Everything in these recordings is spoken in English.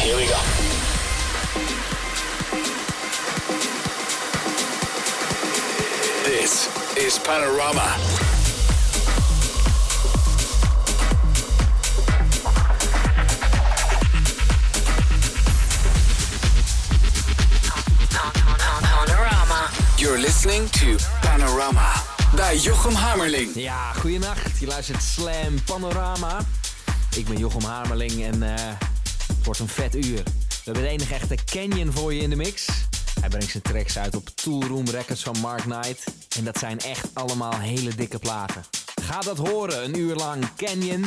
Here we go. This is Panorama. Panorama. You're listening to Panorama bij Jochem Hamerling. Ja, goeienacht. Je luistert Slam Panorama. Ik ben Jochem Hamerling en eh, het wordt een vet uur. We hebben de enige echte Canyon voor je in de mix. Hij brengt zijn tracks uit op Toolroom Records van Mark Knight. En dat zijn echt allemaal hele dikke platen. Ga dat horen, een uur lang Canyon.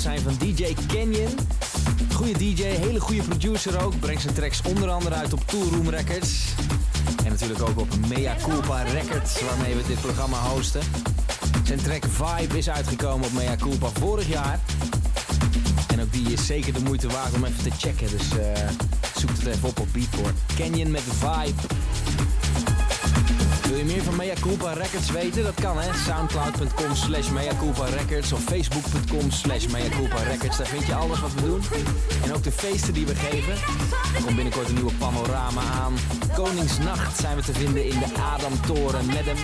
Zijn van DJ Canyon. Goede DJ, hele goede producer ook. Brengt zijn tracks onder andere uit op Toolroom Records. En natuurlijk ook op Mea Culpa Records, waarmee we dit programma hosten. Zijn track Vibe is uitgekomen op Mea Culpa vorig jaar. En ook die is zeker de moeite waard om even te checken. Dus uh, zoek het even op op Beatport. Canyon met Vibe. Wil je meer van Mea Culpa Records weten? Dat kan hè. Soundcloud.com slash Mea Records of Facebook.com slash Mea Records. Daar vind je alles wat we doen. En ook de feesten die we geven. Er komt binnenkort een nieuwe panorama aan. Koningsnacht zijn we te vinden in de Adamtoren met hem.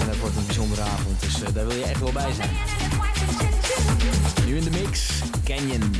En dat wordt een bijzondere avond, dus uh, daar wil je echt wel bij zijn. Nu in de mix, Canyon.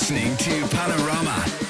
listening to Panorama.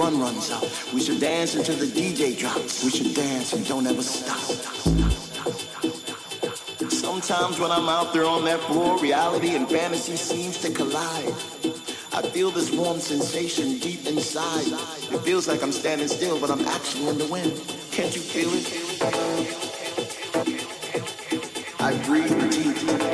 Fun runs out. We should dance until the DJ drops. We should dance and don't ever stop. Sometimes when I'm out there on that floor, reality and fantasy seems to collide. I feel this warm sensation deep inside. It feels like I'm standing still, but I'm actually in the wind. Can't you feel it? I breathe deep.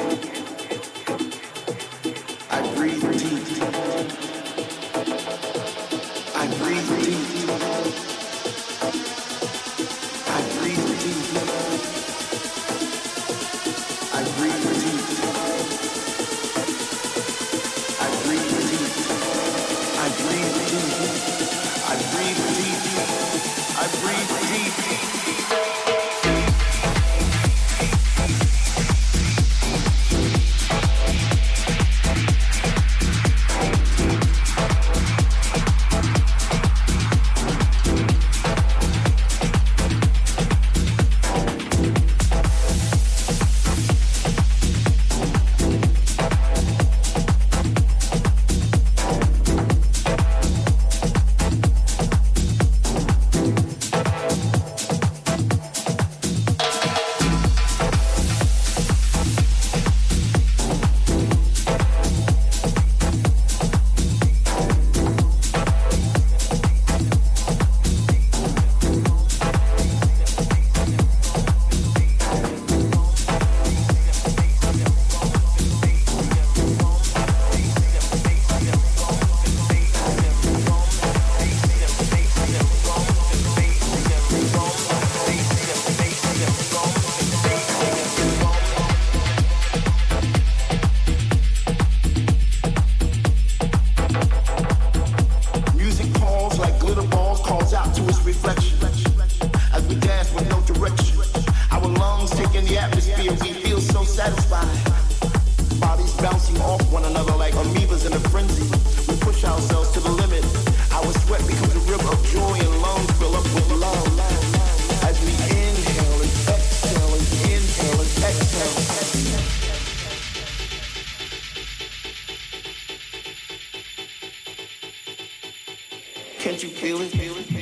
Feel it? Feel it?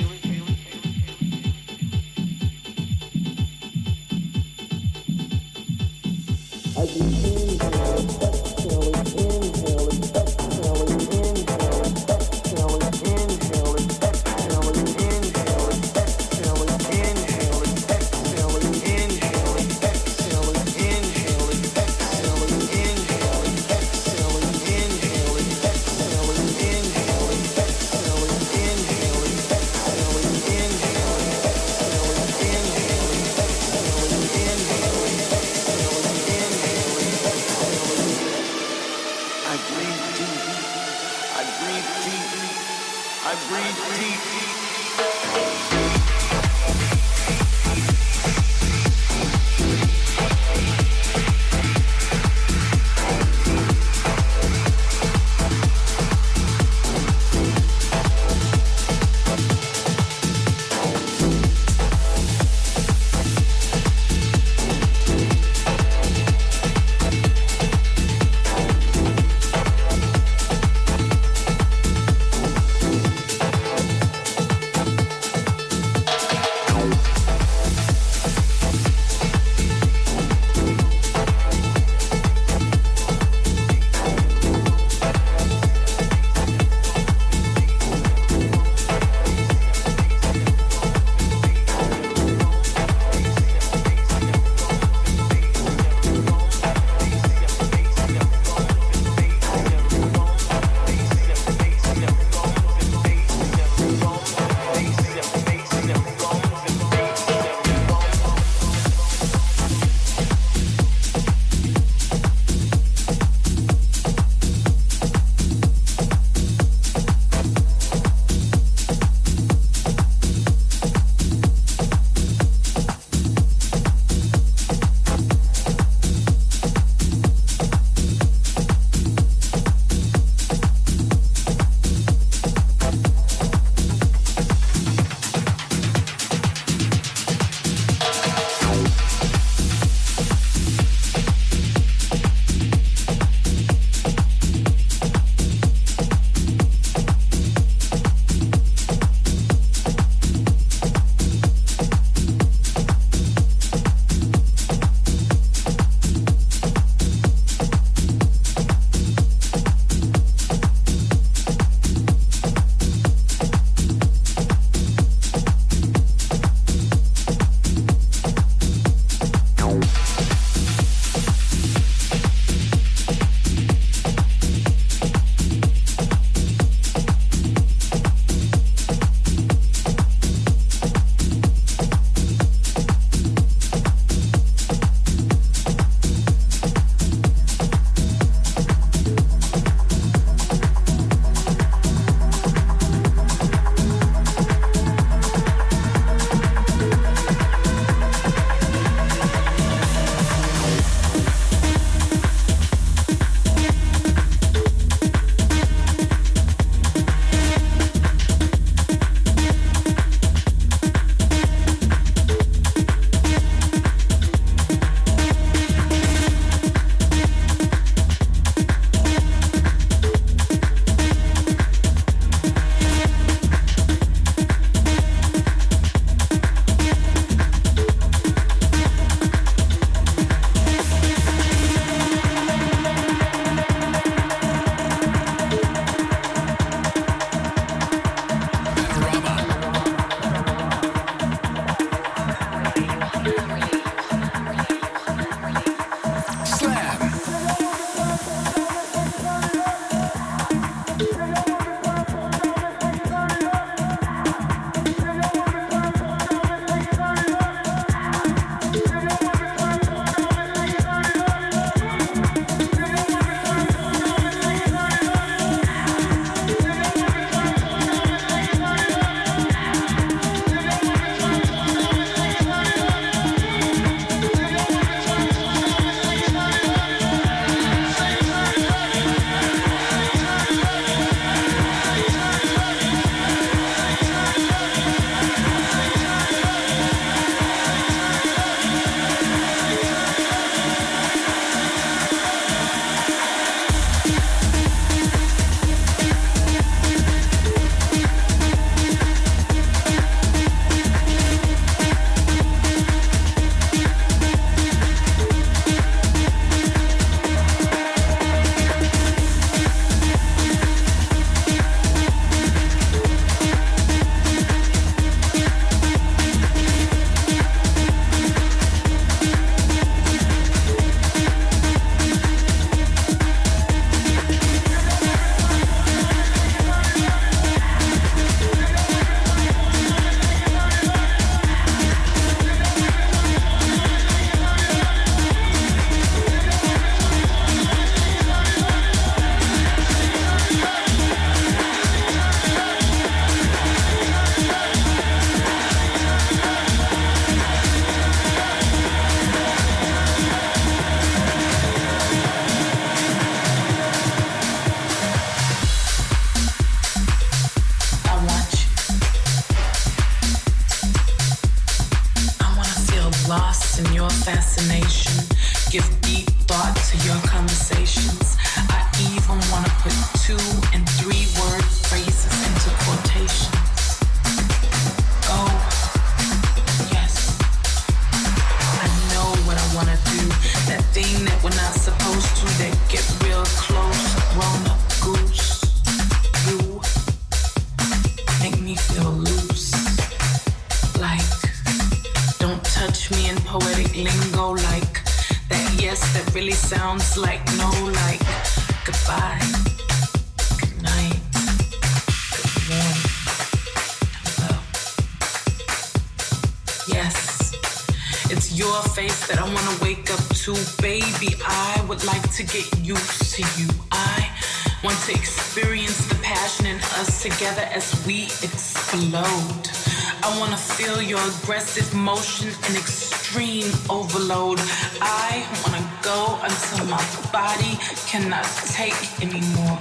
Aggressive motion and extreme overload. I wanna go until my body cannot take anymore.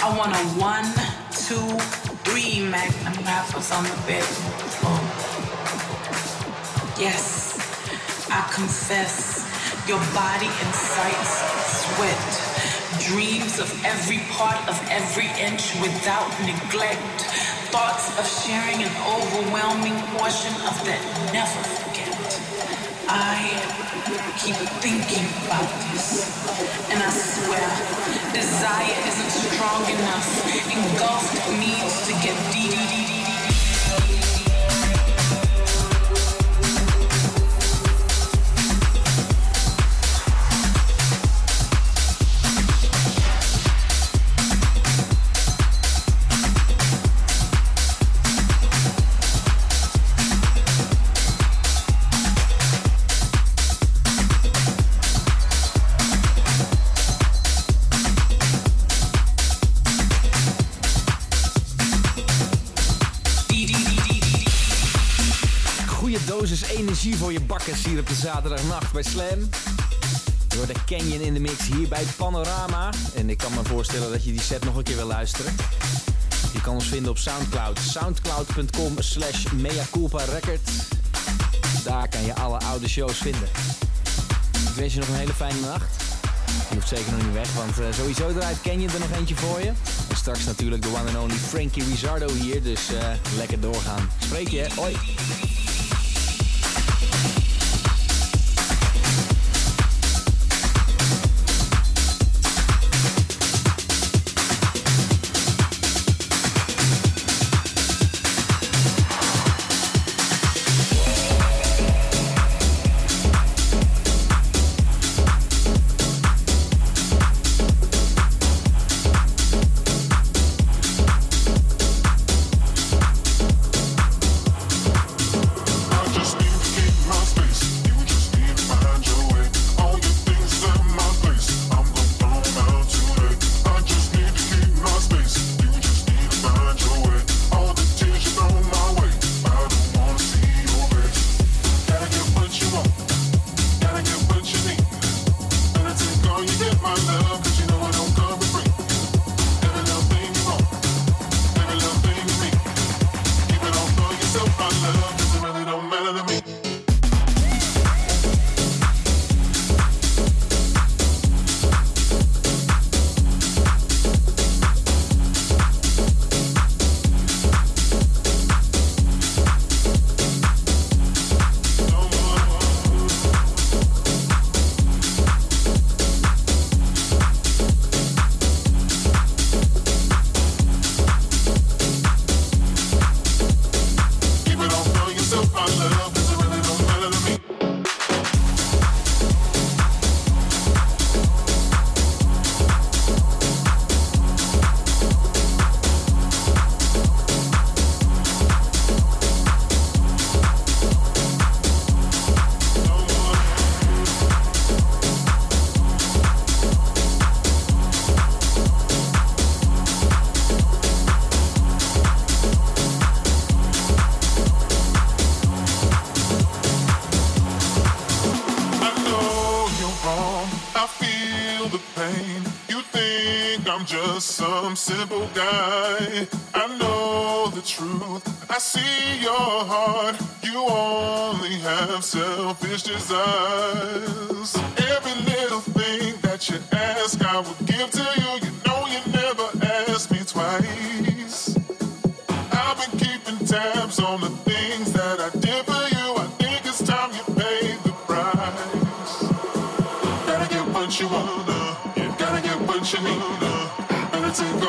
I want a one, two, three magnum wrappers on the bedroom oh. floor. Yes, I confess, your body incites sweat. Dreams of every part of every inch without neglect thoughts of sharing an overwhelming portion of that never forget. I keep thinking about this, and I swear, desire isn't strong enough. Engulfed needs to get deep. De zaterdagnacht bij Slam. Door de Canyon in de mix hier bij Panorama. En ik kan me voorstellen dat je die set nog een keer wil luisteren. Je kan ons vinden op Soundcloud. Soundcloud.com slash record. Daar kan je alle oude shows vinden. Ik wens je nog een hele fijne nacht. Je hoeft zeker nog niet weg, want uh, sowieso draait Canyon er nog eentje voor je. En straks natuurlijk de one and only Frankie Rizzardo hier, dus uh, lekker doorgaan. Spreek je, hoi! Just some simple guy. I know the truth. I see your heart. You only have selfish desires. Every little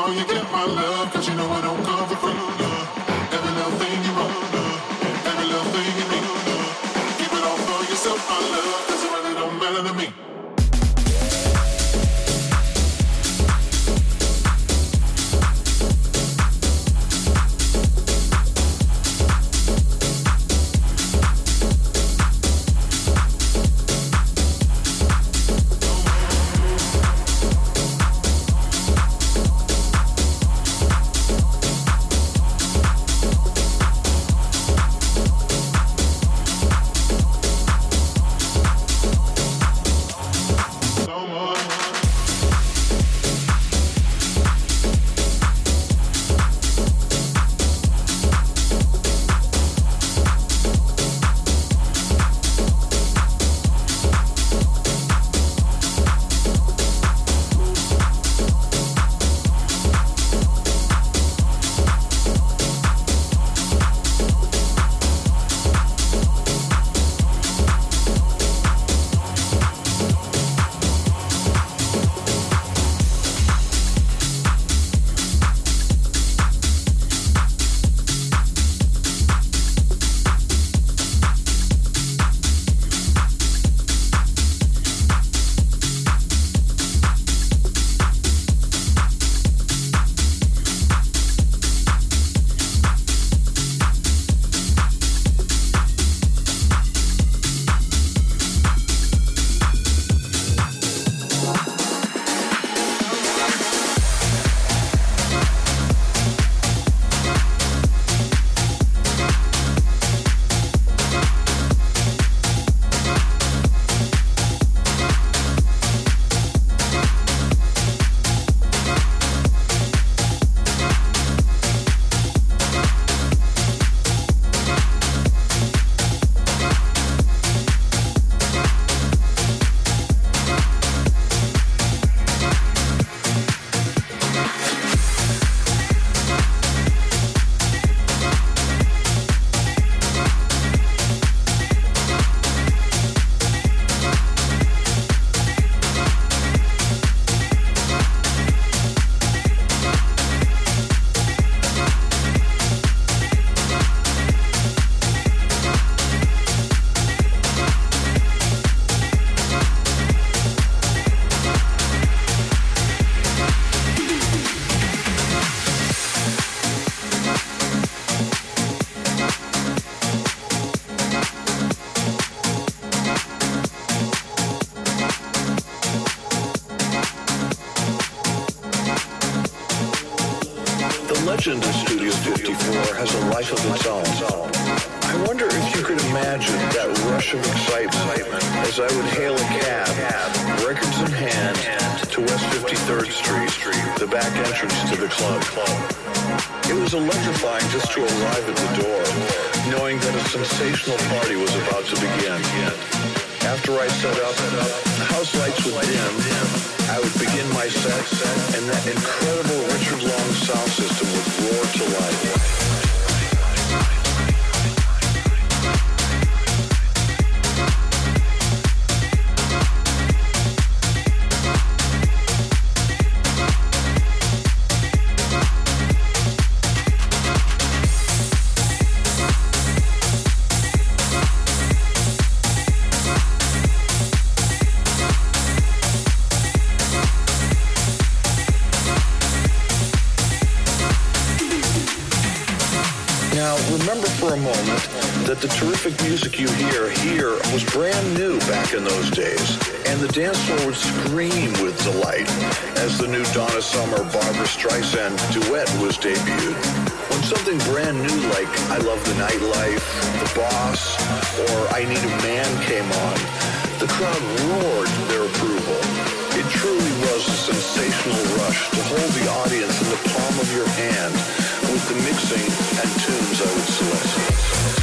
You get, my love, cause you know I don't come for free. Set, and that incredible in those days, and the dance floor would scream with delight as the new Donna Summer Barbra Streisand duet was debuted. When something brand new like I Love the Nightlife, The Boss, or I Need a Man came on, the crowd roared their approval. It truly was a sensational rush to hold the audience in the palm of your hand with the mixing and tunes I would select.